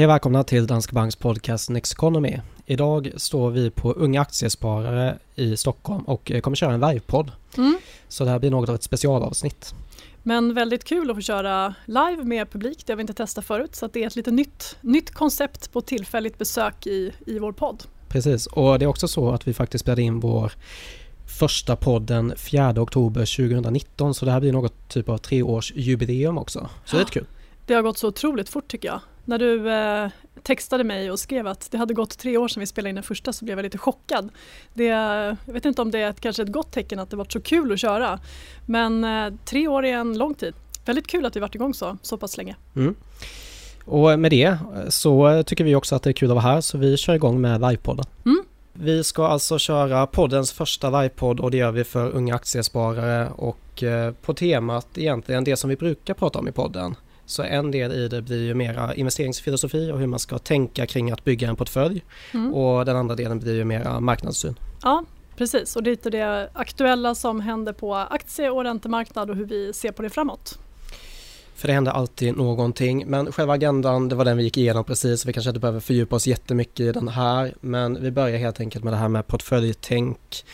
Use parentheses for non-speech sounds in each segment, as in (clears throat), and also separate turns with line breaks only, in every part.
Hej och välkomna till Danske Banks podcast Next Economy. Idag står vi på Unga Aktiesparare i Stockholm och kommer köra en livepodd. Mm. Så det här blir något av ett specialavsnitt.
Men väldigt kul att få köra live med publik, det har vi inte testat förut. Så det är ett lite nytt, nytt koncept på tillfälligt besök i, i vår podd.
Precis, och det är också så att vi faktiskt spelade in vår första podden 4 oktober 2019 så det här blir något typ av treårsjubileum också. Så det är kul.
Det har gått så otroligt fort tycker jag. När du eh, textade mig och skrev att det hade gått tre år sedan vi spelade in den första så blev jag lite chockad. Det, jag vet inte om det är kanske ett gott tecken att det varit så kul att köra. Men eh, tre år är en lång tid. Väldigt kul att vi varit igång så, så pass länge. Mm.
Och med det så tycker vi också att det är kul att vara här så vi kör igång med livepodden. Mm. Vi ska alltså köra poddens första livepodd och det gör vi för unga aktiesparare och eh, på temat egentligen det som vi brukar prata om i podden. Så en del i det blir ju mera investeringsfilosofi och hur man ska tänka kring att bygga en portfölj mm. och den andra delen blir ju mera marknadssyn.
Ja, precis och lite det aktuella som händer på aktie och räntemarknad och hur vi ser på det framåt.
För det händer alltid någonting. Men själva agendan, det var den vi gick igenom precis. Vi kanske inte behöver fördjupa oss jättemycket i den här. Men vi börjar helt enkelt med det här med portföljtänk.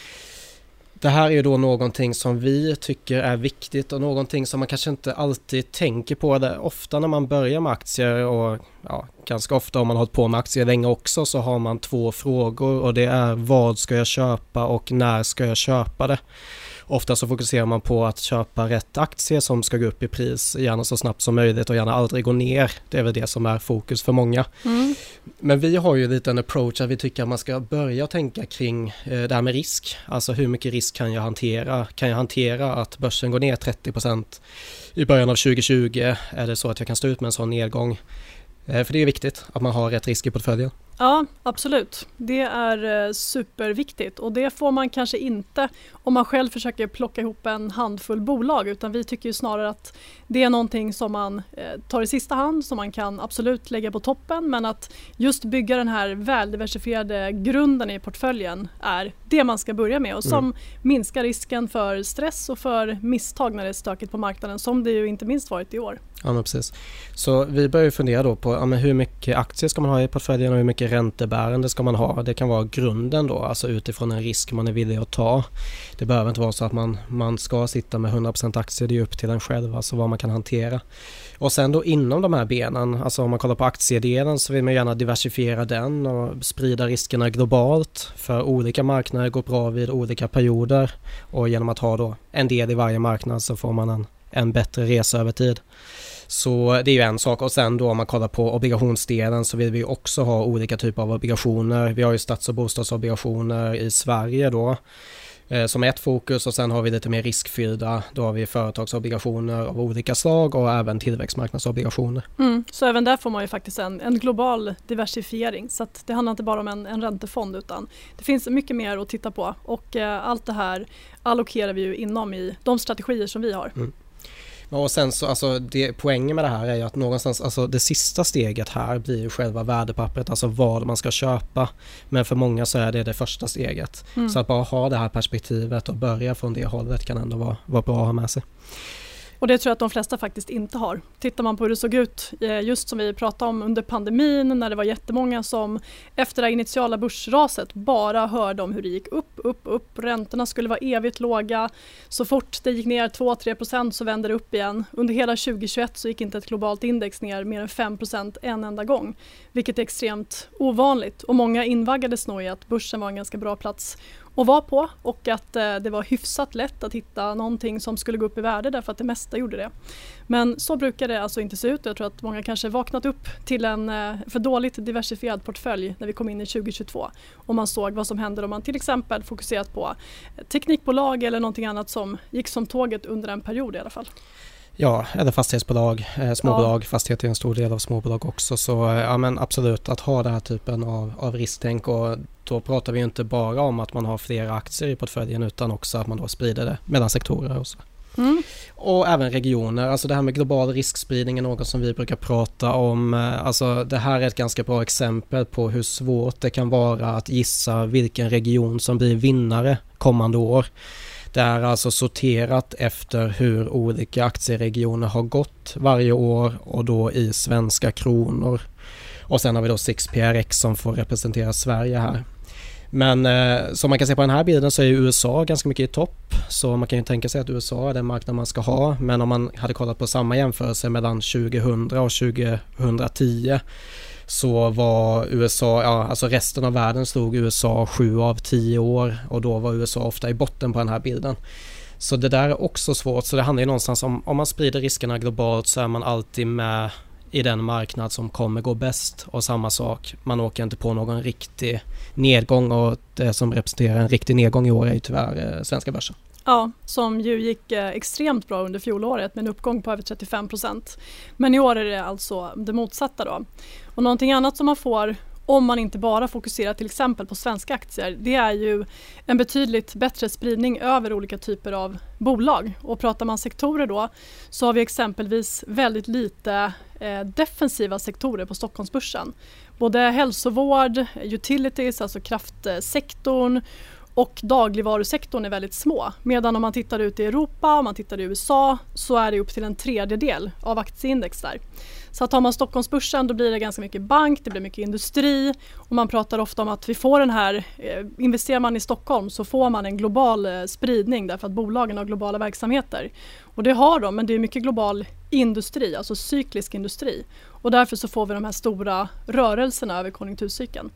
Det här är ju då någonting som vi tycker är viktigt och någonting som man kanske inte alltid tänker på. Det. Ofta när man börjar med aktier och ja, ganska ofta om man har hållit på med aktier länge också så har man två frågor och det är vad ska jag köpa och när ska jag köpa det. Ofta så fokuserar man på att köpa rätt aktie som ska gå upp i pris, gärna så snabbt som möjligt och gärna aldrig gå ner. Det är väl det som är fokus för många. Mm. Men vi har ju lite en approach att vi tycker att man ska börja tänka kring eh, det här med risk. Alltså hur mycket risk kan jag hantera? Kan jag hantera att börsen går ner 30% i början av 2020? Är det så att jag kan stå ut med en sån nedgång? Eh, för det är viktigt att man har rätt risk i portföljen.
Ja, absolut. Det är eh, superviktigt och det får man kanske inte om man själv försöker plocka ihop en handfull bolag utan vi tycker snarare att det är någonting som man eh, tar i sista hand som man kan absolut lägga på toppen men att just bygga den här väldiversifierade grunden i portföljen är det man ska börja med och som mm. minskar risken för stress och för misstag när det är stökigt på marknaden som det ju inte minst varit i år.
Ja, precis. Så vi börjar fundera då på ja, hur mycket aktier ska man ha i portföljen och hur mycket räntebärande ska man ha. Det kan vara grunden då, alltså utifrån en risk man är villig att ta. Det behöver inte vara så att man, man ska sitta med 100% aktier, det är upp till en själv, alltså vad man kan hantera. Och sen då inom de här benen, alltså om man kollar på aktiedelen så vill man gärna diversifiera den och sprida riskerna globalt för olika marknader går bra vid olika perioder och genom att ha då en del i varje marknad så får man en, en bättre resa över tid. Så det är ju en sak och sen då om man kollar på obligationsdelen så vill vi också ha olika typer av obligationer. Vi har ju stats och bostadsobligationer i Sverige då eh, som ett fokus och sen har vi lite mer riskfyllda. Då har vi företagsobligationer av olika slag och även tillväxtmarknadsobligationer.
Mm, så även där får man ju faktiskt en, en global diversifiering så det handlar inte bara om en, en räntefond utan det finns mycket mer att titta på och eh, allt det här allokerar vi ju inom i de strategier som vi har. Mm.
Och sen så, alltså det, poängen med det här är ju att någonstans, alltså det sista steget här blir ju själva värdepappret, alltså vad man ska köpa. Men för många så är det det första steget. Mm. Så att bara ha det här perspektivet och börja från det hållet kan ändå vara, vara bra att ha med sig.
Och det tror jag att de flesta faktiskt inte har. Tittar man på hur det såg ut, eh, just som vi pratade om under pandemin när det var jättemånga som efter det initiala börsraset bara hörde om hur det gick upp, upp, upp. Räntorna skulle vara evigt låga. Så fort det gick ner 2-3% så vände det upp igen. Under hela 2021 så gick inte ett globalt index ner mer än 5% en enda gång. Vilket är extremt ovanligt och många invaggades nog i att börsen var en ganska bra plats att vara på och att eh, det var hyfsat lätt att hitta någonting som skulle gå upp i värde därför att det mesta gjorde det. Men så brukar det alltså inte se ut. Jag tror att många kanske vaknat upp till en eh, för dåligt diversifierad portfölj när vi kom in i 2022 och man såg vad som händer om man till exempel fokuserat på teknikbolag eller någonting annat som gick som tåget under en period i alla fall.
Ja, eller fastighetsbolag, eh, småbolag. Ja. Fastighet är en stor del av småbolag också. Så eh, ja, men absolut att ha den här typen av, av risktänk och då pratar vi inte bara om att man har flera aktier i portföljen utan också att man då sprider det mellan sektorer och så. Mm. Och även regioner, alltså det här med global riskspridning är något som vi brukar prata om. Eh, alltså det här är ett ganska bra exempel på hur svårt det kan vara att gissa vilken region som blir vinnare kommande år. Det är alltså sorterat efter hur olika aktieregioner har gått varje år och då i svenska kronor. Och sen har vi då 6PRX som får representera Sverige här. Men eh, som man kan se på den här bilden så är USA ganska mycket i topp. Så man kan ju tänka sig att USA är den marknad man ska ha. Men om man hade kollat på samma jämförelse mellan 2000 och 2010 så var USA, ja alltså resten av världen stod USA 7 av 10 år och då var USA ofta i botten på den här bilden. Så det där är också svårt, så det handlar ju någonstans om, om man sprider riskerna globalt så är man alltid med i den marknad som kommer gå bäst och samma sak, man åker inte på någon riktig nedgång och det som representerar en riktig nedgång i år är ju tyvärr eh, svenska börsen.
Ja, som ju gick eh, extremt bra under fjolåret med en uppgång på över 35 procent. Men i år är det alltså det motsatta då. Och någonting annat som man får om man inte bara fokuserar till exempel på svenska aktier, det är ju en betydligt bättre spridning över olika typer av bolag. Och pratar man sektorer då så har vi exempelvis väldigt lite eh, defensiva sektorer på Stockholmsbörsen. Både hälsovård, utilities, alltså kraftsektorn och dagligvarusektorn är väldigt små. Medan om man tittar ut i Europa, om man tittar i USA så är det upp till en tredjedel av aktieindex där. Så att tar man Stockholmsbörsen då blir det ganska mycket bank, det blir mycket industri och man pratar ofta om att vi får den här, eh, investerar man i Stockholm så får man en global eh, spridning därför att bolagen har globala verksamheter. Och det har de, men det är mycket global industri, alltså cyklisk industri. Och därför så får vi de här stora rörelserna över konjunkturcykeln.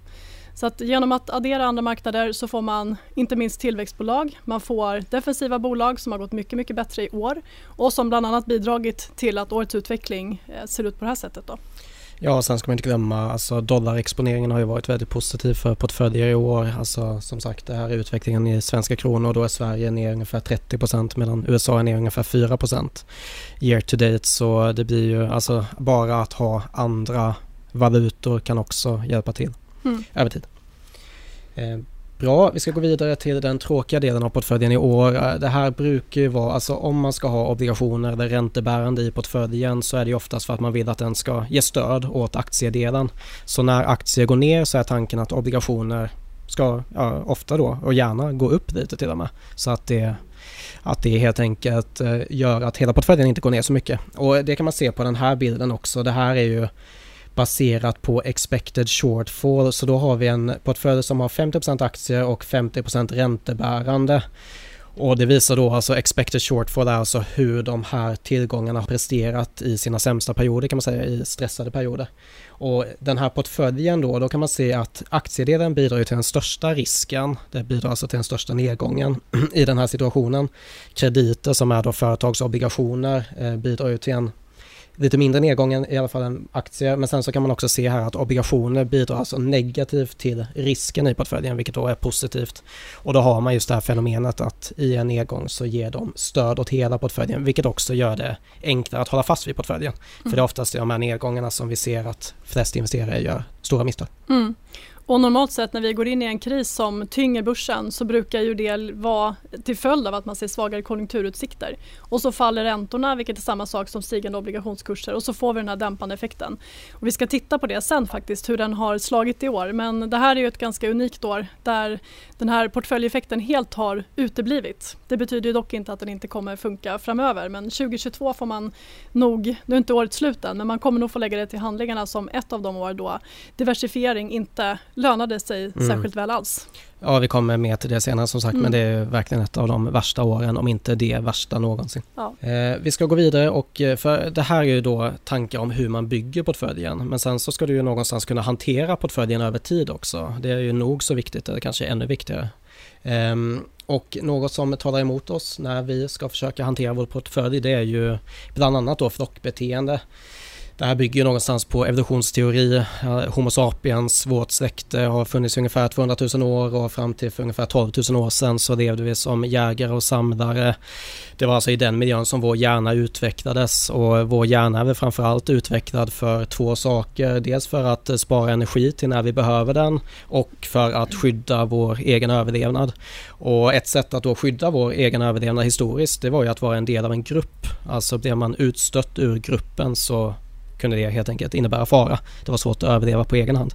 Så att genom att addera andra marknader så får man inte minst tillväxtbolag, man får defensiva bolag som har gått mycket, mycket bättre i år och som bland annat bidragit till att årets utveckling eh, ser ut på det här sättet. Då.
Ja, och sen ska man inte glömma, alltså dollarexponeringen har ju varit väldigt positiv för portföljer i år. Alltså som sagt, det här är utvecklingen i svenska kronor. Då är Sverige ner ungefär 30 procent medan USA är ner ungefär 4 procent year to date. Så det blir ju, alltså bara att ha andra valutor kan också hjälpa till mm. över tid. Eh, bra, vi ska gå vidare till den tråkiga delen av portföljen i år. Eh, det här brukar ju vara, alltså om man ska ha obligationer eller räntebärande i portföljen så är det ju oftast för att man vill att den ska ge stöd åt aktiedelen. Så när aktier går ner så är tanken att obligationer ska ja, ofta då och gärna gå upp lite till och med. Så att det, att det helt enkelt eh, gör att hela portföljen inte går ner så mycket. Och det kan man se på den här bilden också. Det här är ju baserat på expected shortfall. Så då har vi en portfölj som har 50% aktier och 50% räntebärande. Och det visar då alltså expected shortfall är alltså hur de här tillgångarna har presterat i sina sämsta perioder kan man säga, i stressade perioder. Och den här portföljen då, då kan man se att aktiedelen bidrar till den största risken. Det bidrar alltså till den största nedgången (clears throat) i den här situationen. Krediter som är då företagsobligationer eh, bidrar ju till en lite mindre nedgången i alla fall än aktier. Men sen så kan man också se här att obligationer bidrar alltså negativt till risken i portföljen, vilket då är positivt. Och då har man just det här fenomenet att i en nedgång så ger de stöd åt hela portföljen, vilket också gör det enklare att hålla fast vid portföljen. Mm. För det är oftast i de här nedgångarna som vi ser att flest investerare gör stora misstag. Mm.
Och normalt sett när vi går in i en kris som tynger börsen så brukar ju det vara till följd av att man ser svagare konjunkturutsikter. Och så faller räntorna vilket är samma sak som stigande obligationskurser och så får vi den här dämpande effekten. Och vi ska titta på det sen faktiskt hur den har slagit i år men det här är ju ett ganska unikt år där den här portföljeffekten helt har uteblivit. Det betyder ju dock inte att den inte kommer funka framöver men 2022 får man nog, nu är inte året slut än, men man kommer nog få lägga det till handlingarna som ett av de år då diversifiering inte lönade sig mm. särskilt väl alls.
Ja, vi kommer mer till det senare som sagt, mm. men det är verkligen ett av de värsta åren, om inte det värsta någonsin. Ja. Eh, vi ska gå vidare och eh, för det här är ju då tankar om hur man bygger portföljen, men sen så ska du ju någonstans kunna hantera portföljen över tid också. Det är ju nog så viktigt, eller kanske ännu viktigare. Eh, och något som talar emot oss när vi ska försöka hantera vår portfölj, det är ju bland annat då flockbeteende. Det här bygger någonstans på evolutionsteori. Homo sapiens, vårt släkte, har funnits i ungefär 200 000 år och fram till för ungefär 12 000 år sedan så levde vi som jägare och samlare. Det var alltså i den miljön som vår hjärna utvecklades och vår hjärna är väl framförallt utvecklad för två saker. Dels för att spara energi till när vi behöver den och för att skydda vår egen överlevnad. Och ett sätt att då skydda vår egen överlevnad historiskt det var ju att vara en del av en grupp. Alltså blev man utstött ur gruppen så kunde det helt enkelt innebära fara. Det var svårt att överleva på egen hand.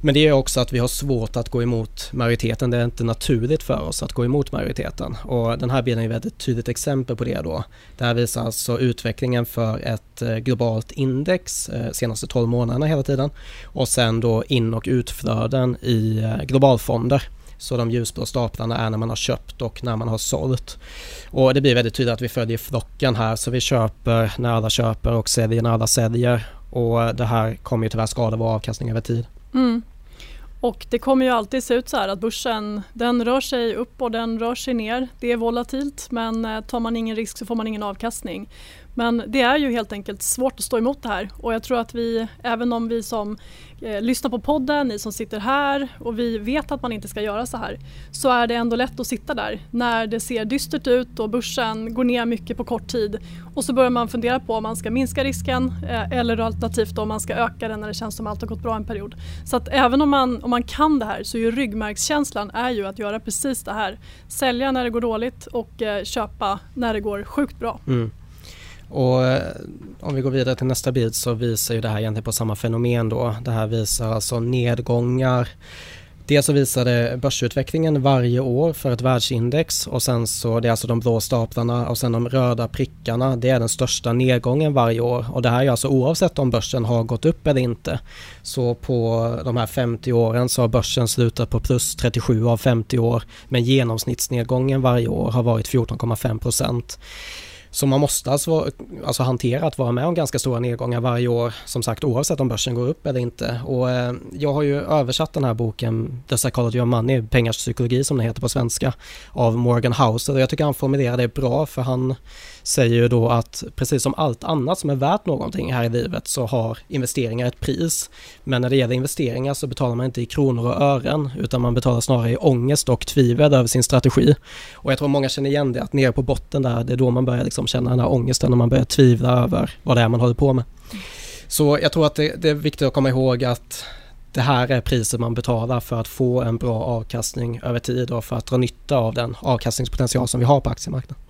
Men det gör också att vi har svårt att gå emot majoriteten. Det är inte naturligt för oss att gå emot majoriteten. Och den här bilden är ett väldigt tydligt exempel på det då. Det här visar alltså utvecklingen för ett eh, globalt index eh, senaste 12 månaderna hela tiden. Och sen då in och utflöden i eh, globalfonder. Så de ljusblå staplarna är när man har köpt och när man har sålt. Och det blir väldigt tydligt att vi följer flocken här så vi köper när alla köper och säljer när alla säljer. Och det här kommer ju tyvärr skada vår avkastning över tid.
Mm. Och det kommer ju alltid se ut så här att börsen den rör sig upp och den rör sig ner. Det är volatilt men eh, tar man ingen risk så får man ingen avkastning. Men det är ju helt enkelt svårt att stå emot det här och jag tror att vi, även om vi som eh, lyssnar på podden, ni som sitter här och vi vet att man inte ska göra så här, så är det ändå lätt att sitta där när det ser dystert ut och börsen går ner mycket på kort tid och så börjar man fundera på om man ska minska risken eh, eller alternativt om man ska öka den när det känns som allt har gått bra en period. Så att även om man, om man kan det här så är ju ryggmärgskänslan är ju att göra precis det här. Sälja när det går dåligt och eh, köpa när det går sjukt bra.
Mm. Och eh, om vi går vidare till nästa bit så visar ju det här egentligen på samma fenomen då. Det här visar alltså nedgångar. Dels så visar det börsutvecklingen varje år för ett världsindex och sen så det är alltså de blå staplarna och sen de röda prickarna. Det är den största nedgången varje år och det här är alltså oavsett om börsen har gått upp eller inte. Så på de här 50 åren så har börsen slutat på plus 37 av 50 år men genomsnittsnedgången varje år har varit 14,5 procent. Så man måste alltså, alltså hantera att vara med om ganska stora nedgångar varje år, som sagt oavsett om börsen går upp eller inte. Och eh, jag har ju översatt den här boken The Psychology of Money, pengars psykologi som den heter på svenska, av Morgan Housel. Och jag tycker han formulerar det bra för han säger ju då att precis som allt annat som är värt någonting här i livet så har investeringar ett pris. Men när det gäller investeringar så betalar man inte i kronor och ören utan man betalar snarare i ångest och tvivel över sin strategi. Och jag tror många känner igen det, att nere på botten där, det är då man börjar liksom Liksom känna den här ångesten när man börjar tvivla över vad det är man håller på med. Så jag tror att det, det är viktigt att komma ihåg att det här är priset man betalar för att få en bra avkastning över tid och för att dra nytta av den avkastningspotential som vi har på aktiemarknaden.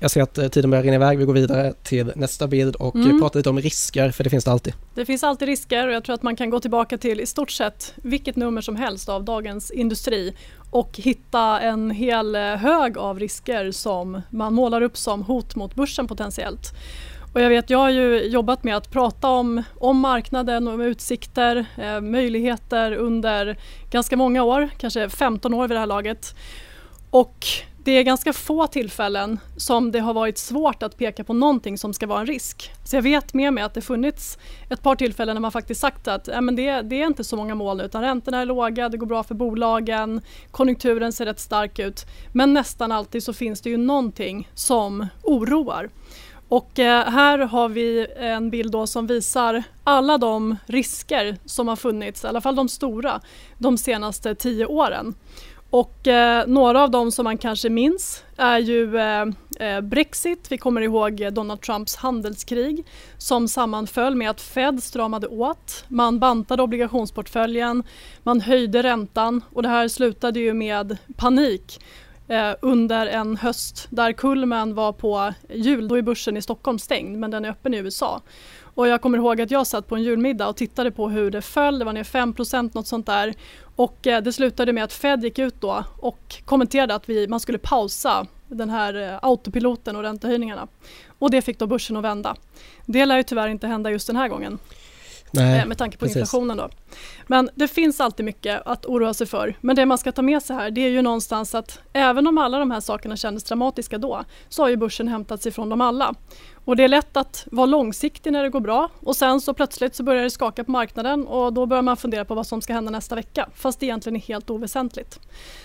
Jag ser att eh, tiden börjar rinna iväg. Vi går vidare till nästa bild och mm. pratar lite om risker, för det finns det alltid.
Det finns alltid risker och jag tror att man kan gå tillbaka till i stort sett vilket nummer som helst av Dagens Industri och hitta en hel eh, hög av risker som man målar upp som hot mot börsen potentiellt. Och jag vet, jag har ju jobbat med att prata om, om marknaden och om utsikter, eh, möjligheter under ganska många år, kanske 15 år vid det här laget. Och det är ganska få tillfällen som det har varit svårt att peka på någonting som ska vara en risk. Så jag vet med mig att det funnits ett par tillfällen när man faktiskt sagt att äh, men det, det är inte så många mål utan räntorna är låga, det går bra för bolagen, konjunkturen ser rätt stark ut. Men nästan alltid så finns det ju någonting som oroar. Och eh, här har vi en bild då som visar alla de risker som har funnits, i alla fall de stora, de senaste tio åren. Och eh, några av dem som man kanske minns är ju eh, eh, Brexit. Vi kommer ihåg Donald Trumps handelskrig som sammanföll med att Fed stramade åt. Man bantade obligationsportföljen, man höjde räntan och det här slutade ju med panik eh, under en höst där kulmen var på jul. Då är börsen i Stockholm stängd men den är öppen i USA. Och jag kommer ihåg att jag satt på en julmiddag och tittade på hur det föll. Det var ner 5% något sånt där. Och eh, det slutade med att Fed gick ut då och kommenterade att vi, man skulle pausa den här eh, autopiloten och räntehöjningarna. Och det fick då börsen att vända. Det lär ju tyvärr inte hända just den här gången. Nej, eh, med tanke på precis. inflationen då. Men det finns alltid mycket att oroa sig för. Men det man ska ta med sig här det är ju någonstans att även om alla de här sakerna kändes dramatiska då så har ju börsen hämtat sig från dem alla. Och det är lätt att vara långsiktig när det går bra och sen så plötsligt så börjar det skaka på marknaden och då börjar man fundera på vad som ska hända nästa vecka fast det egentligen är helt oväsentligt.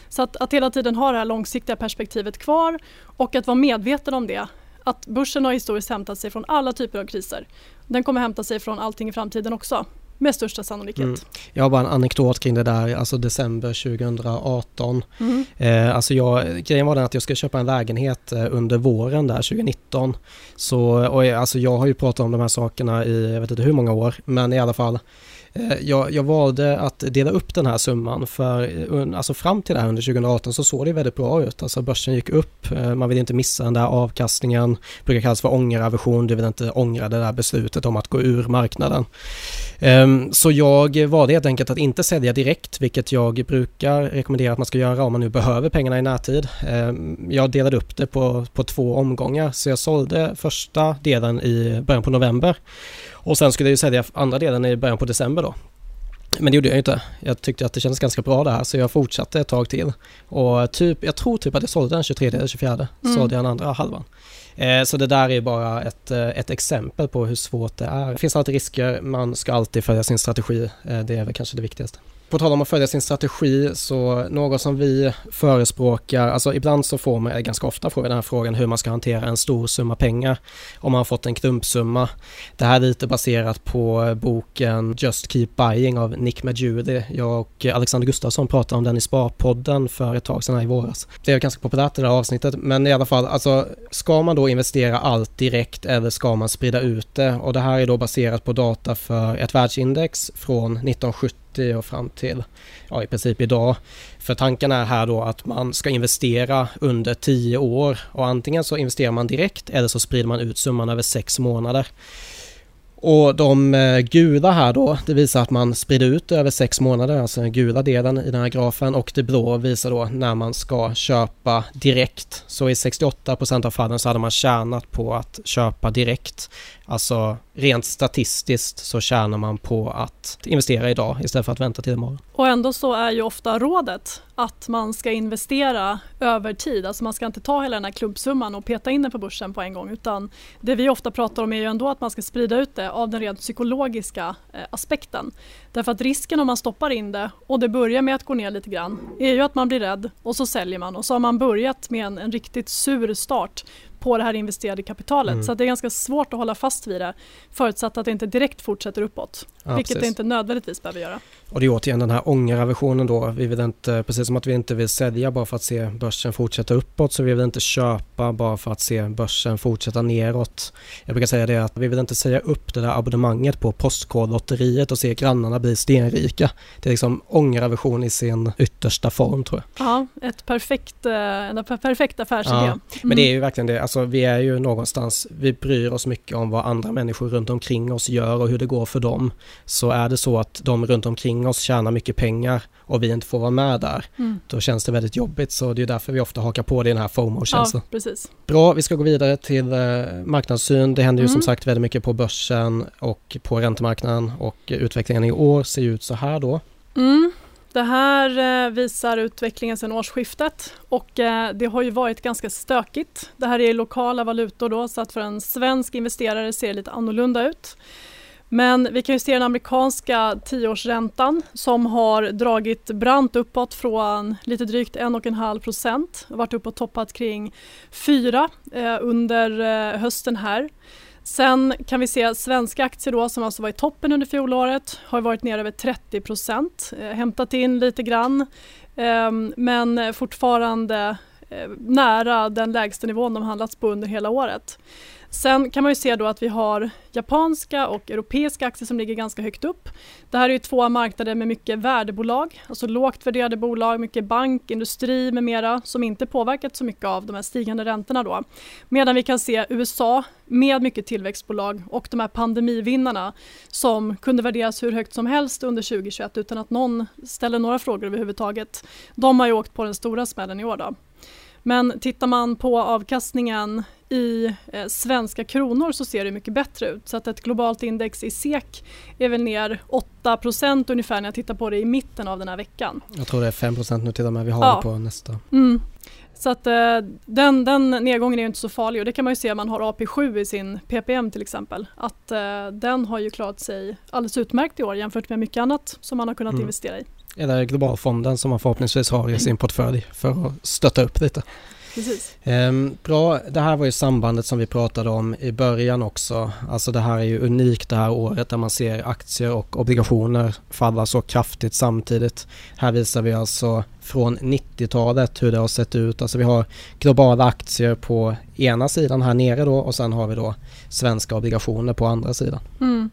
Så att, att hela tiden ha det här långsiktiga perspektivet kvar och att vara medveten om det att börsen har historiskt hämtat sig från alla typer av kriser. Den kommer hämta sig från allting i framtiden också med största sannolikhet. Mm.
Jag har bara en anekdot kring det där, alltså december 2018. Mm. Eh, alltså jag, grejen var den att jag skulle köpa en lägenhet eh, under våren där 2019. Så, och alltså jag har ju pratat om de här sakerna i jag vet inte hur många år, men i alla fall Eh, Eh, jag, jag valde att dela upp den här summan för eh, alltså fram till det här under 2018 så såg det väldigt bra ut. Alltså börsen gick upp, eh, man vill inte missa den där avkastningen, det brukar kallas för ångeraversion, du vill inte ångra det där beslutet om att gå ur marknaden. Ehm, så jag valde helt enkelt att inte sälja direkt, vilket jag brukar rekommendera att man ska göra om man nu behöver pengarna i närtid. Ehm, jag delade upp det på, på två omgångar, så jag sålde första delen i början på november och sen skulle jag ju sälja andra delen i början på december då. Men det gjorde jag inte. Jag tyckte att det kändes ganska bra det här så jag fortsatte ett tag till. Och typ, jag tror typ att jag sålde den 23 eller 24. Mm. Sålde jag den andra halvan. Eh, så det där är bara ett, eh, ett exempel på hur svårt det är. Det finns alltid risker, man ska alltid följa sin strategi. Eh, det är väl kanske det viktigaste. På tal om att följa sin strategi så något som vi förespråkar, alltså ibland så får man, ganska ofta får vi den här frågan hur man ska hantera en stor summa pengar om man har fått en klumpsumma. Det här är lite baserat på boken Just Keep Buying av Nick Majudi. Jag och Alexander Gustafsson pratade om den i Sparpodden för ett tag sedan här i våras. Det är ganska populärt det där avsnittet men i alla fall, alltså ska man då investera allt direkt eller ska man sprida ut det? Och det här är då baserat på data för ett världsindex från 1970 1980 och fram till ja, i princip idag. För tanken är här då att man ska investera under 10 år och antingen så investerar man direkt eller så sprider man ut summan över 6 månader. Och de eh, gula här då, det visar att man sprider ut över sex månader, alltså den gula delen i den här grafen och det blå visar då när man ska köpa direkt. Så i 68% av fallen så hade man tjänat på att köpa direkt. Alltså rent statistiskt så tjänar man på att investera idag istället för att vänta till imorgon.
Och ändå så är ju ofta rådet att man ska investera över tid. Alltså man ska inte ta hela den här klubbsumman och peta in den på börsen på en gång utan det vi ofta pratar om är ju ändå att man ska sprida ut det av den rent psykologiska eh, aspekten. Därför att risken om man stoppar in det och det börjar med att gå ner lite grann är ju att man blir rädd och så säljer man och så har man börjat med en, en riktigt sur start på det här investerade kapitalet. Mm. Så det är ganska svårt att hålla fast vid det förutsatt att det inte direkt fortsätter uppåt. Ja, vilket precis. det inte nödvändigtvis behöver göra.
Och det är återigen den här ångeraversionen då. Vi vill inte, precis som att vi inte vill sälja bara för att se börsen fortsätta uppåt så vi vill inte köpa bara för att se börsen fortsätta neråt. Jag brukar säga det att vi vill inte säga upp det där abonnemanget på Postkodlotteriet och se grannarna bli stenrika. Det är liksom ångeraversion i sin yttersta form tror
jag. Ja, ett perfekt, eh, en perfekt affärsidé. Ja,
men det är ju verkligen det. Alltså, vi är ju någonstans, vi bryr oss mycket om vad andra människor runt omkring oss gör och hur det går för dem. Så är det så att de runt omkring oss tjänar mycket pengar och vi inte får vara med där, mm. då känns det väldigt jobbigt. Så det är därför vi ofta hakar på det i den här FOMO-känslan.
Ja, precis.
Bra, vi ska gå vidare till eh, marknadssyn. Det händer ju mm. som sagt väldigt mycket på börsen och på räntemarknaden och utvecklingen i år ser ut så här då.
Mm. Det här eh, visar utvecklingen sedan årsskiftet och eh, det har ju varit ganska stökigt. Det här är lokala valutor då så att för en svensk investerare ser det lite annorlunda ut. Men vi kan ju se den amerikanska tioårsräntan som har dragit brant uppåt från lite drygt 1,5 procent. Varit uppe och toppat kring 4 eh, under hösten här. Sen kan vi se svenska aktier då som alltså var i toppen under fjolåret har varit ner över 30 procent, eh, hämtat in lite grann eh, men fortfarande eh, nära den lägsta nivån de handlats på under hela året. Sen kan man ju se då att vi har japanska och europeiska aktier som ligger ganska högt upp. Det här är ju två marknader med mycket värdebolag, alltså lågt värderade bolag, mycket bank, industri med mera som inte påverkat så mycket av de här stigande räntorna då. Medan vi kan se USA med mycket tillväxtbolag och de här pandemivinnarna som kunde värderas hur högt som helst under 2021 utan att någon ställer några frågor överhuvudtaget. De har ju åkt på den stora smällen i år då. Men tittar man på avkastningen i eh, svenska kronor så ser det mycket bättre ut. Så att ett globalt index i SEK är väl ner 8% ungefär när jag tittar på det i mitten av den här veckan.
Jag tror det är 5 nu till och med vi har ja. det på nästa.
Mm. Så att eh, den, den nedgången är inte så farlig och det kan man ju se om man har AP7 i sin PPM till exempel. Att eh, den har ju klarat sig alldeles utmärkt i år jämfört med mycket annat som man har kunnat mm. investera i.
Eller globalfonden som man förhoppningsvis har i sin portfölj för att stötta upp lite.
Precis.
Ehm, bra, det här var ju sambandet som vi pratade om i början också. Alltså det här är ju unikt det här året där man ser aktier och obligationer falla så kraftigt samtidigt. Här visar vi alltså från 90-talet hur det har sett ut. Alltså vi har globala aktier på ena sidan här nere då och sen har vi då svenska obligationer på andra sidan.
Mm.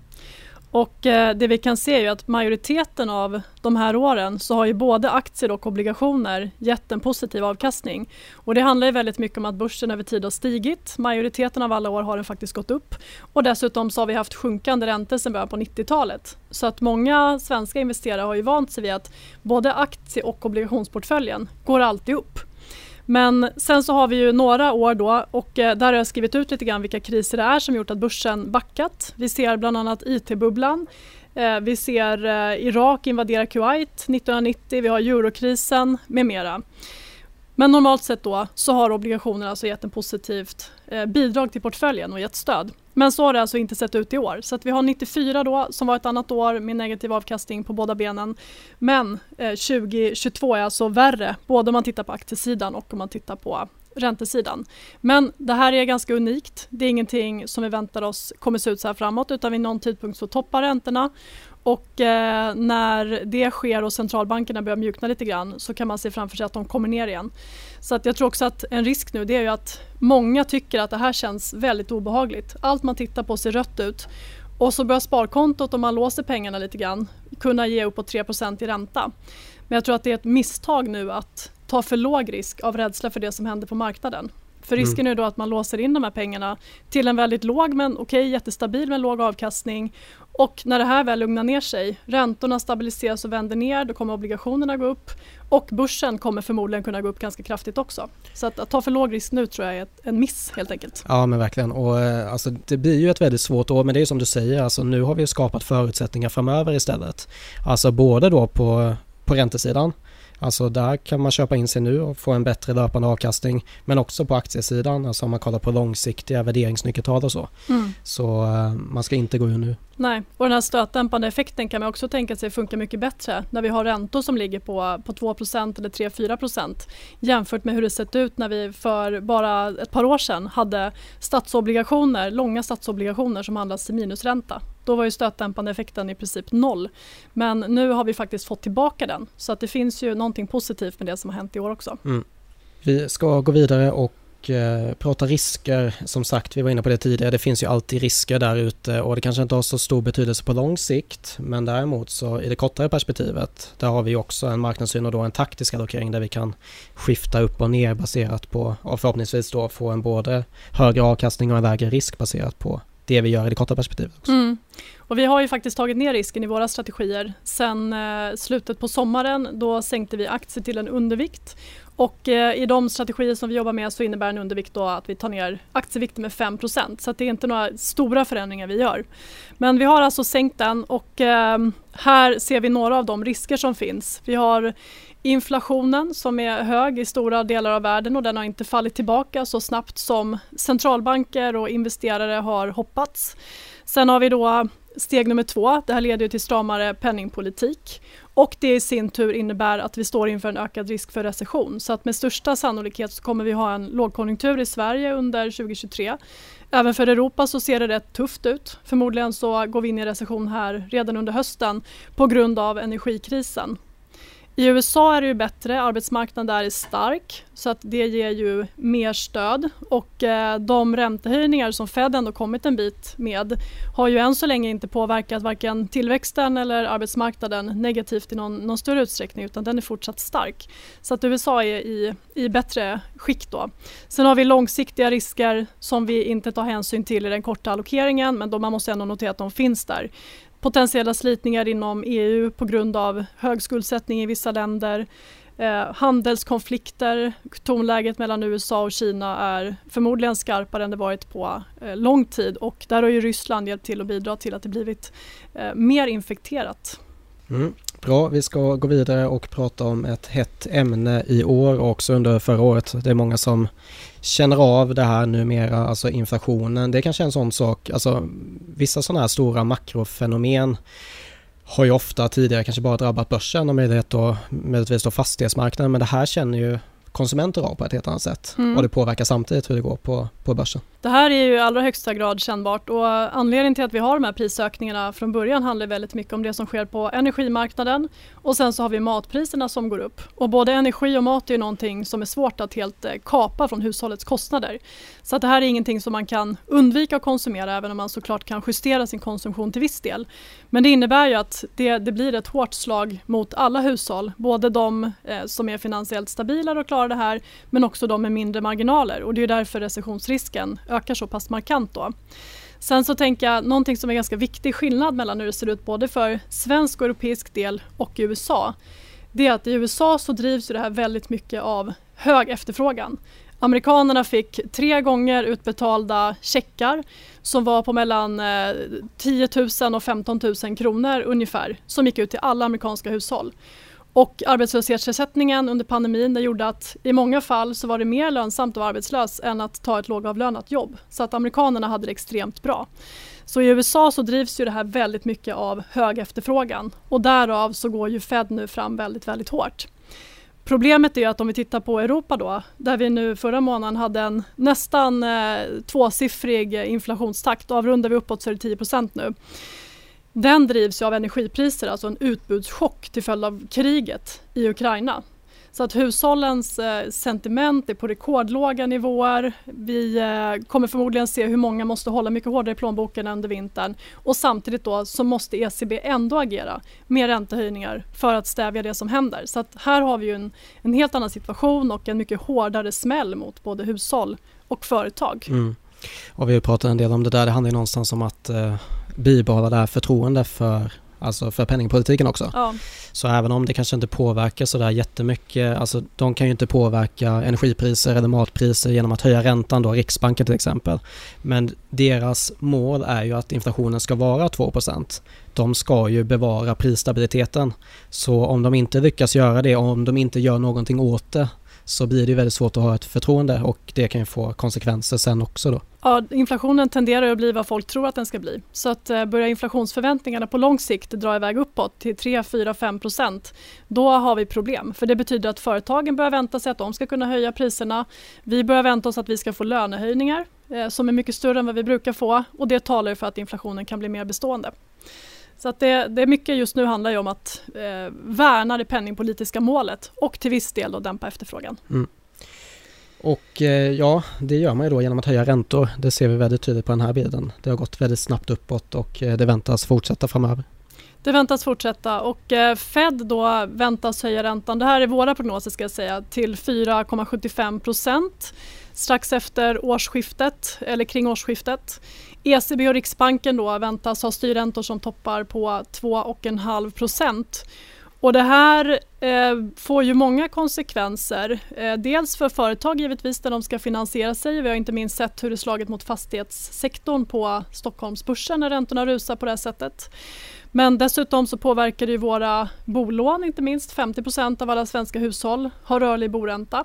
Och eh, det vi kan se är ju att majoriteten av de här åren så har ju både aktier och obligationer gett en positiv avkastning. Och det handlar ju väldigt mycket om att börsen över tid har stigit. Majoriteten av alla år har den faktiskt gått upp. Och dessutom så har vi haft sjunkande räntor sedan början på 90-talet. Så att många svenska investerare har ju vant sig vid att både aktie och obligationsportföljen går alltid upp. Men sen så har vi ju några år då och eh, där har jag skrivit ut lite grann vilka kriser det är som gjort att börsen backat. Vi ser bland annat IT-bubblan. Eh, vi ser eh, Irak invadera Kuwait 1990, vi har eurokrisen med mera. Men normalt sett då så har obligationerna alltså gett ett positivt bidrag till portföljen och gett stöd. Men så har det alltså inte sett ut i år. Så att vi har 94 då som var ett annat år med negativ avkastning på båda benen. Men eh, 2022 är alltså värre både om man tittar på aktiesidan och om man tittar på räntesidan. Men det här är ganska unikt. Det är ingenting som vi väntar oss kommer se ut så här framåt utan vid någon tidpunkt så toppar räntorna och eh, när det sker och centralbankerna börjar mjukna lite grann så kan man se framför sig att de kommer ner igen. Så att jag tror också att en risk nu det är ju att många tycker att det här känns väldigt obehagligt. Allt man tittar på ser rött ut och så börjar sparkontot om man låser pengarna lite grann kunna ge uppåt 3% i ränta. Men jag tror att det är ett misstag nu att ta för låg risk av rädsla för det som händer på marknaden. För mm. risken är då att man låser in de här pengarna till en väldigt låg men okej okay, jättestabil men låg avkastning och när det här väl lugnar ner sig, räntorna stabiliseras och vänder ner, då kommer obligationerna gå upp och börsen kommer förmodligen kunna gå upp ganska kraftigt också. Så att, att ta för låg risk nu tror jag är ett, en miss helt enkelt.
Ja men verkligen och eh, alltså, det blir ju ett väldigt svårt år men det är som du säger, alltså, nu har vi skapat förutsättningar framöver istället. Alltså både då på, på räntesidan Alltså där kan man köpa in sig nu och få en bättre löpande avkastning. Men också på aktiesidan, alltså om man kollar på långsiktiga värderingsnyckeltal och så. Mm. Så uh, man ska inte gå ur nu.
Nej, och den här stötdämpande effekten kan man också tänka sig funkar mycket bättre när vi har räntor som ligger på, på 2% eller 3-4% jämfört med hur det sett ut när vi för bara ett par år sedan hade statsobligationer, långa statsobligationer som handlas till minusränta. Då var ju stötdämpande effekten i princip noll. Men nu har vi faktiskt fått tillbaka den. Så att det finns ju någonting positivt med det som har hänt i år också. Mm.
Vi ska gå vidare och eh, prata risker. Som sagt, vi var inne på det tidigare. Det finns ju alltid risker där ute och det kanske inte har så stor betydelse på lång sikt. Men däremot så i det kortare perspektivet, där har vi också en marknadssyn och då en taktisk allokering där vi kan skifta upp och ner baserat på och förhoppningsvis då få en både högre avkastning och en lägre risk baserat på det vi gör i det korta perspektivet. Också. Mm.
Och vi har ju faktiskt tagit ner risken i våra strategier. Sen eh, slutet på sommaren då sänkte vi aktier till en undervikt och eh, i de strategier som vi jobbar med så innebär en undervikt då att vi tar ner aktievikten med 5% så det är inte några stora förändringar vi gör. Men vi har alltså sänkt den och eh, här ser vi några av de risker som finns. Vi har inflationen som är hög i stora delar av världen och den har inte fallit tillbaka så snabbt som centralbanker och investerare har hoppats. Sen har vi då steg nummer två, det här leder till stramare penningpolitik och det i sin tur innebär att vi står inför en ökad risk för recession. Så att med största sannolikhet så kommer vi ha en lågkonjunktur i Sverige under 2023. Även för Europa så ser det rätt tufft ut. Förmodligen så går vi in i recession här redan under hösten på grund av energikrisen. I USA är det ju bättre, arbetsmarknaden där är stark så att det ger ju mer stöd och eh, de räntehöjningar som Fed ändå kommit en bit med har ju än så länge inte påverkat varken tillväxten eller arbetsmarknaden negativt i någon, någon större utsträckning utan den är fortsatt stark. Så att USA är i, i bättre skick då. Sen har vi långsiktiga risker som vi inte tar hänsyn till i den korta allokeringen men då man måste ändå notera att de finns där potentiella slitningar inom EU på grund av hög skuldsättning i vissa länder. Eh, handelskonflikter, tonläget mellan USA och Kina är förmodligen skarpare än det varit på eh, lång tid och där har ju Ryssland hjälpt till att bidra till att det blivit eh, mer infekterat.
Mm. Bra, vi ska gå vidare och prata om ett hett ämne i år och också under förra året. Det är många som känner av det här numera, alltså inflationen. Det är kanske en sån sak, alltså vissa sådana här stora makrofenomen har ju ofta tidigare kanske bara drabbat börsen och möjlighet då, möjligtvis då fastighetsmarknaden men det här känner ju konsumenter av på ett helt annat sätt.
Mm.
Och det påverkar samtidigt hur det går på, på börsen.
Det här är ju i allra högsta grad kännbart och anledningen till att vi har de här prisökningarna från början handlar väldigt mycket om det som sker på energimarknaden och sen så har vi matpriserna som går upp. Och både energi och mat är ju någonting som är svårt att helt eh, kapa från hushållets kostnader. Så att det här är ingenting som man kan undvika att konsumera även om man såklart kan justera sin konsumtion till viss del. Men det innebär ju att det, det blir ett hårt slag mot alla hushåll, både de eh, som är finansiellt stabilare och klarar det här men också de med mindre marginaler och det är därför recessionsrisken ökar så pass markant då. Sen så tänker jag någonting som är ganska viktig skillnad mellan hur det ser ut både för svensk och europeisk del och i USA. Det är att i USA så drivs det här väldigt mycket av hög efterfrågan. Amerikanerna fick tre gånger utbetalda checkar som var på mellan eh, 10 000 och 15 000 kronor ungefär som gick ut till alla amerikanska hushåll. Och arbetslöshetsersättningen under pandemin det gjorde att i många fall så var det mer lönsamt att vara arbetslös än att ta ett lågavlönat jobb. Så att amerikanerna hade det extremt bra. Så i USA så drivs ju det här väldigt mycket av hög efterfrågan och därav så går ju Fed nu fram väldigt, väldigt hårt. Problemet är att om vi tittar på Europa då, där vi nu förra månaden hade en nästan eh, tvåsiffrig inflationstakt, avrundar vi uppåt så är det 10 nu. Den drivs av energipriser, alltså en utbudschock till följd av kriget i Ukraina. Så att hushållens eh, sentiment är på rekordlåga nivåer. Vi eh, kommer förmodligen se hur många måste hålla mycket hårdare i plånboken under vintern. Och samtidigt då så måste ECB ändå agera med räntehöjningar för att stävja det som händer. Så att här har vi ju en, en helt annan situation och en mycket hårdare smäll mot både hushåll och företag.
Mm. Och vi har pratat en del om det där. Det handlar ju någonstans om att eh, bibehålla det här förtroende för Alltså för penningpolitiken också.
Ja.
Så även om det kanske inte påverkar sådär jättemycket, alltså de kan ju inte påverka energipriser eller matpriser genom att höja räntan då, Riksbanken till exempel. Men deras mål är ju att inflationen ska vara 2% De ska ju bevara prisstabiliteten. Så om de inte lyckas göra det, om de inte gör någonting åt det, så blir det väldigt svårt att ha ett förtroende och det kan ju få konsekvenser sen också då.
Ja, inflationen tenderar att bli vad folk tror att den ska bli. Så att eh, börjar inflationsförväntningarna på lång sikt dra iväg uppåt till 3, 4, 5 procent, då har vi problem. För det betyder att företagen börjar vänta sig att de ska kunna höja priserna. Vi börjar vänta oss att vi ska få lönehöjningar eh, som är mycket större än vad vi brukar få och det talar för att inflationen kan bli mer bestående. Så att det, det är mycket just nu handlar ju om att eh, värna det penningpolitiska målet och till viss del då dämpa efterfrågan.
Mm. Och eh, ja, det gör man ju då genom att höja räntor. Det ser vi väldigt tydligt på den här bilden. Det har gått väldigt snabbt uppåt och eh, det väntas fortsätta framöver.
Det väntas fortsätta och eh, Fed då väntas höja räntan, det här är våra prognoser ska jag säga, till 4,75 procent strax efter årsskiftet eller kring årsskiftet. ECB och Riksbanken då väntas ha styrräntor som toppar på 2,5 procent. Och det här eh, får ju många konsekvenser. Eh, dels för företag givetvis där de ska finansiera sig. Vi har inte minst sett hur det slagit mot fastighetssektorn på Stockholmsbörsen när räntorna rusar på det här sättet. Men dessutom så påverkar det våra bolån inte minst. 50% av alla svenska hushåll har rörlig boränta.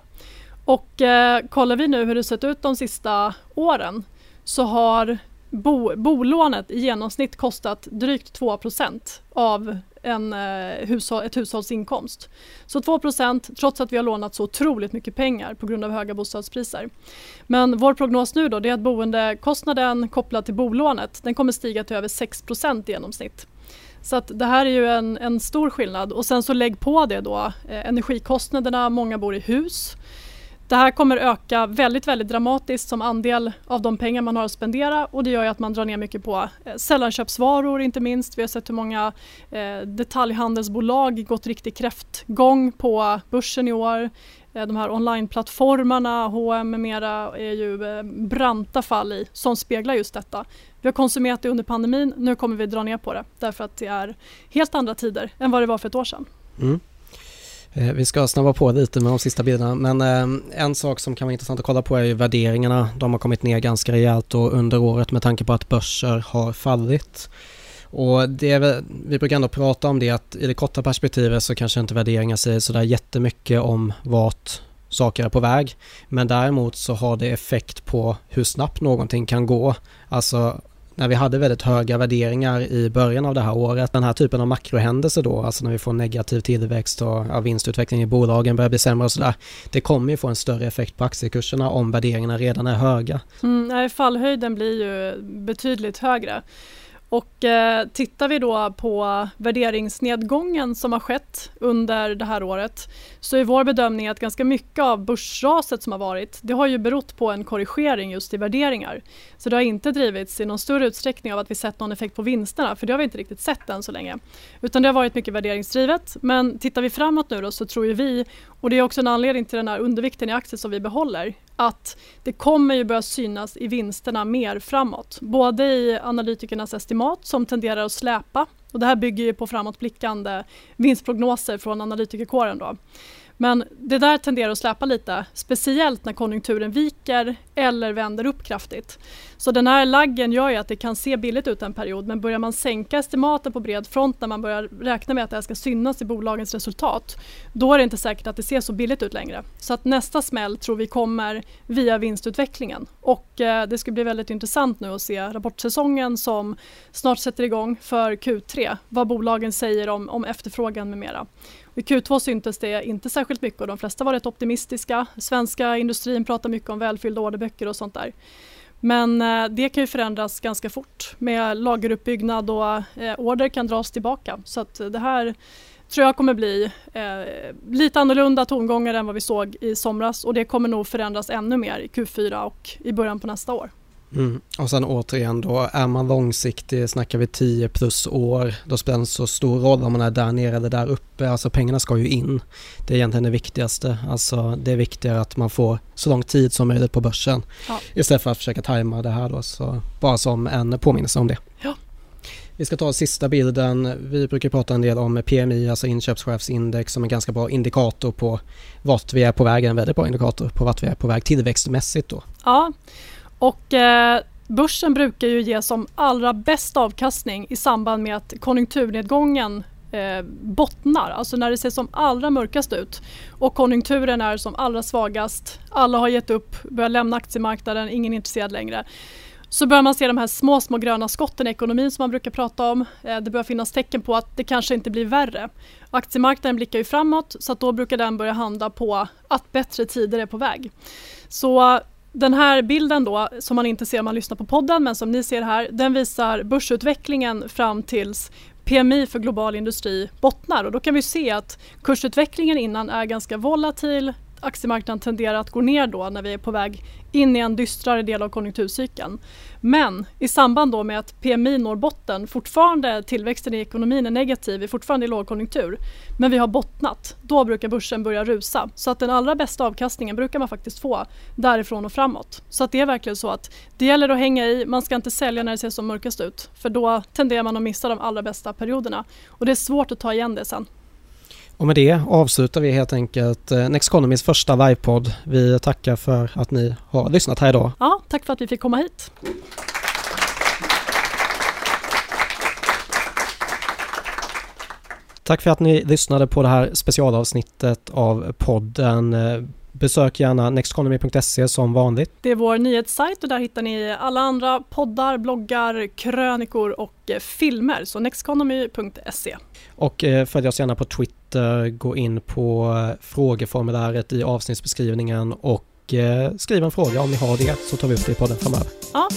Och eh, kollar vi nu hur det sett ut de sista åren så har bo, bolånet i genomsnitt kostat drygt 2% av en, eh, hushåll, ett hushålls inkomst. Så 2% trots att vi har lånat så otroligt mycket pengar på grund av höga bostadspriser. Men vår prognos nu då det är att boendekostnaden kopplad till bolånet den kommer stiga till över 6% i genomsnitt. Så att det här är ju en, en stor skillnad och sen så lägg på det då eh, energikostnaderna, många bor i hus. Det här kommer öka väldigt, väldigt dramatiskt som andel av de pengar man har att spendera och det gör att man drar ner mycket på eh, sällanköpsvaror inte minst. Vi har sett hur många eh, detaljhandelsbolag gått riktig kräftgång på börsen i år. Eh, de här onlineplattformarna, H&M med mera är ju branta fall i som speglar just detta. Vi har konsumerat det under pandemin, nu kommer vi dra ner på det därför att det är helt andra tider än vad det var för ett år sedan.
Mm. Eh, vi ska snabba på lite med de sista bilderna men eh, en sak som kan vara intressant att kolla på är ju värderingarna. De har kommit ner ganska rejält och under året med tanke på att börser har fallit. Och det vi brukar ändå prata om det att i det korta perspektivet så kanske inte värderingar säger sådär jättemycket om vart saker är på väg. Men däremot så har det effekt på hur snabbt någonting kan gå. Alltså när vi hade väldigt höga värderingar i början av det här året. Den här typen av makrohändelser då, alltså när vi får negativ tillväxt och ja, vinstutveckling i bolagen börjar bli sämre och sådär. Det kommer ju få en större effekt på aktiekurserna om värderingarna redan är höga.
Mm, fallhöjden blir ju betydligt högre. Och eh, tittar vi då på värderingsnedgången som har skett under det här året så är vår bedömning att ganska mycket av börsraset som har varit det har ju berott på en korrigering just i värderingar. Så det har inte drivits i någon större utsträckning av att vi sett någon effekt på vinsterna för det har vi inte riktigt sett än så länge. Utan det har varit mycket värderingsdrivet men tittar vi framåt nu då så tror ju vi och det är också en anledning till den här undervikten i aktier som vi behåller att det kommer ju börja synas i vinsterna mer framåt. Både i analytikernas estimat som tenderar att släpa och det här bygger ju på framåtblickande vinstprognoser från analytikerkåren. Då. Men det där tenderar att släpa lite, speciellt när konjunkturen viker eller vänder upp kraftigt. Så den här laggen gör ju att det kan se billigt ut en period men börjar man sänka estimaten på bred front när man börjar räkna med att det här ska synas i bolagens resultat då är det inte säkert att det ser så billigt ut längre. Så att nästa smäll tror vi kommer via vinstutvecklingen och eh, det ska bli väldigt intressant nu att se rapportsäsongen som snart sätter igång för Q3, vad bolagen säger om, om efterfrågan med mera. I Q2 syntes det inte särskilt mycket och de flesta var rätt optimistiska. Svenska industrin pratar mycket om välfyllda orderböcker och sånt där. Men eh, det kan ju förändras ganska fort med lageruppbyggnad och eh, order kan dras tillbaka. Så att det här tror jag kommer bli eh, lite annorlunda tongångar än vad vi såg i somras och det kommer nog förändras ännu mer i Q4 och i början på nästa år.
Mm. Och sen återigen då, är man långsiktig, snackar vi 10 plus år, då spelar det så stor roll om man är där nere eller där uppe. Alltså pengarna ska ju in. Det är egentligen det viktigaste. Alltså det är viktigare att man får så lång tid som möjligt på börsen. Ja. Istället för att försöka tajma det här då. Så bara som en påminnelse om det.
Ja.
Vi ska ta sista bilden. Vi brukar prata en del om PMI, alltså inköpschefsindex som en ganska bra indikator på vart vi är på väg, en väldigt bra indikator på vart vi är på väg tillväxtmässigt då.
Ja, och eh, börsen brukar ju ge som allra bäst avkastning i samband med att konjunkturnedgången eh, bottnar, alltså när det ser som allra mörkast ut och konjunkturen är som allra svagast, alla har gett upp, börjar lämna aktiemarknaden, ingen är intresserad längre så börjar man se de här små, små gröna skotten i ekonomin som man brukar prata om. Eh, det börjar finnas tecken på att det kanske inte blir värre. Aktiemarknaden blickar ju framåt så att då brukar den börja handla på att bättre tider är på väg. Så den här bilden då, som man inte ser om man lyssnar på podden, men som ni ser här, den visar börsutvecklingen fram tills PMI för global industri bottnar. Och då kan vi se att kursutvecklingen innan är ganska volatil, aktiemarknaden tenderar att gå ner då när vi är på väg in i en dystrare del av konjunkturcykeln. Men i samband då med att PMI når botten, fortfarande tillväxten i ekonomin är negativ, vi är fortfarande i lågkonjunktur, men vi har bottnat, då brukar börsen börja rusa. Så att den allra bästa avkastningen brukar man faktiskt få därifrån och framåt. Så att det är verkligen så att det gäller att hänga i, man ska inte sälja när det ser som mörkast ut, för då tenderar man att missa de allra bästa perioderna. Och det är svårt att ta igen det sen.
Och med det avslutar vi helt enkelt eh, Next Economys första livepodd. Vi tackar för att ni har lyssnat här idag.
Ja, tack för att vi fick komma hit.
Tack för att ni lyssnade på det här specialavsnittet av podden. Besök gärna nexteconomy.se som vanligt.
Det är vår nyhetssajt och där hittar ni alla andra poddar, bloggar, krönikor och eh, filmer. Så nexteconomy.se.
Och eh, följ oss gärna på Twitter, gå in på frågeformuläret i avsnittsbeskrivningen och eh, skriv en fråga om ni har det så tar vi upp det i podden framöver.
Ja,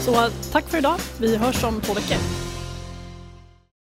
så tack för idag. Vi hörs om två veckor.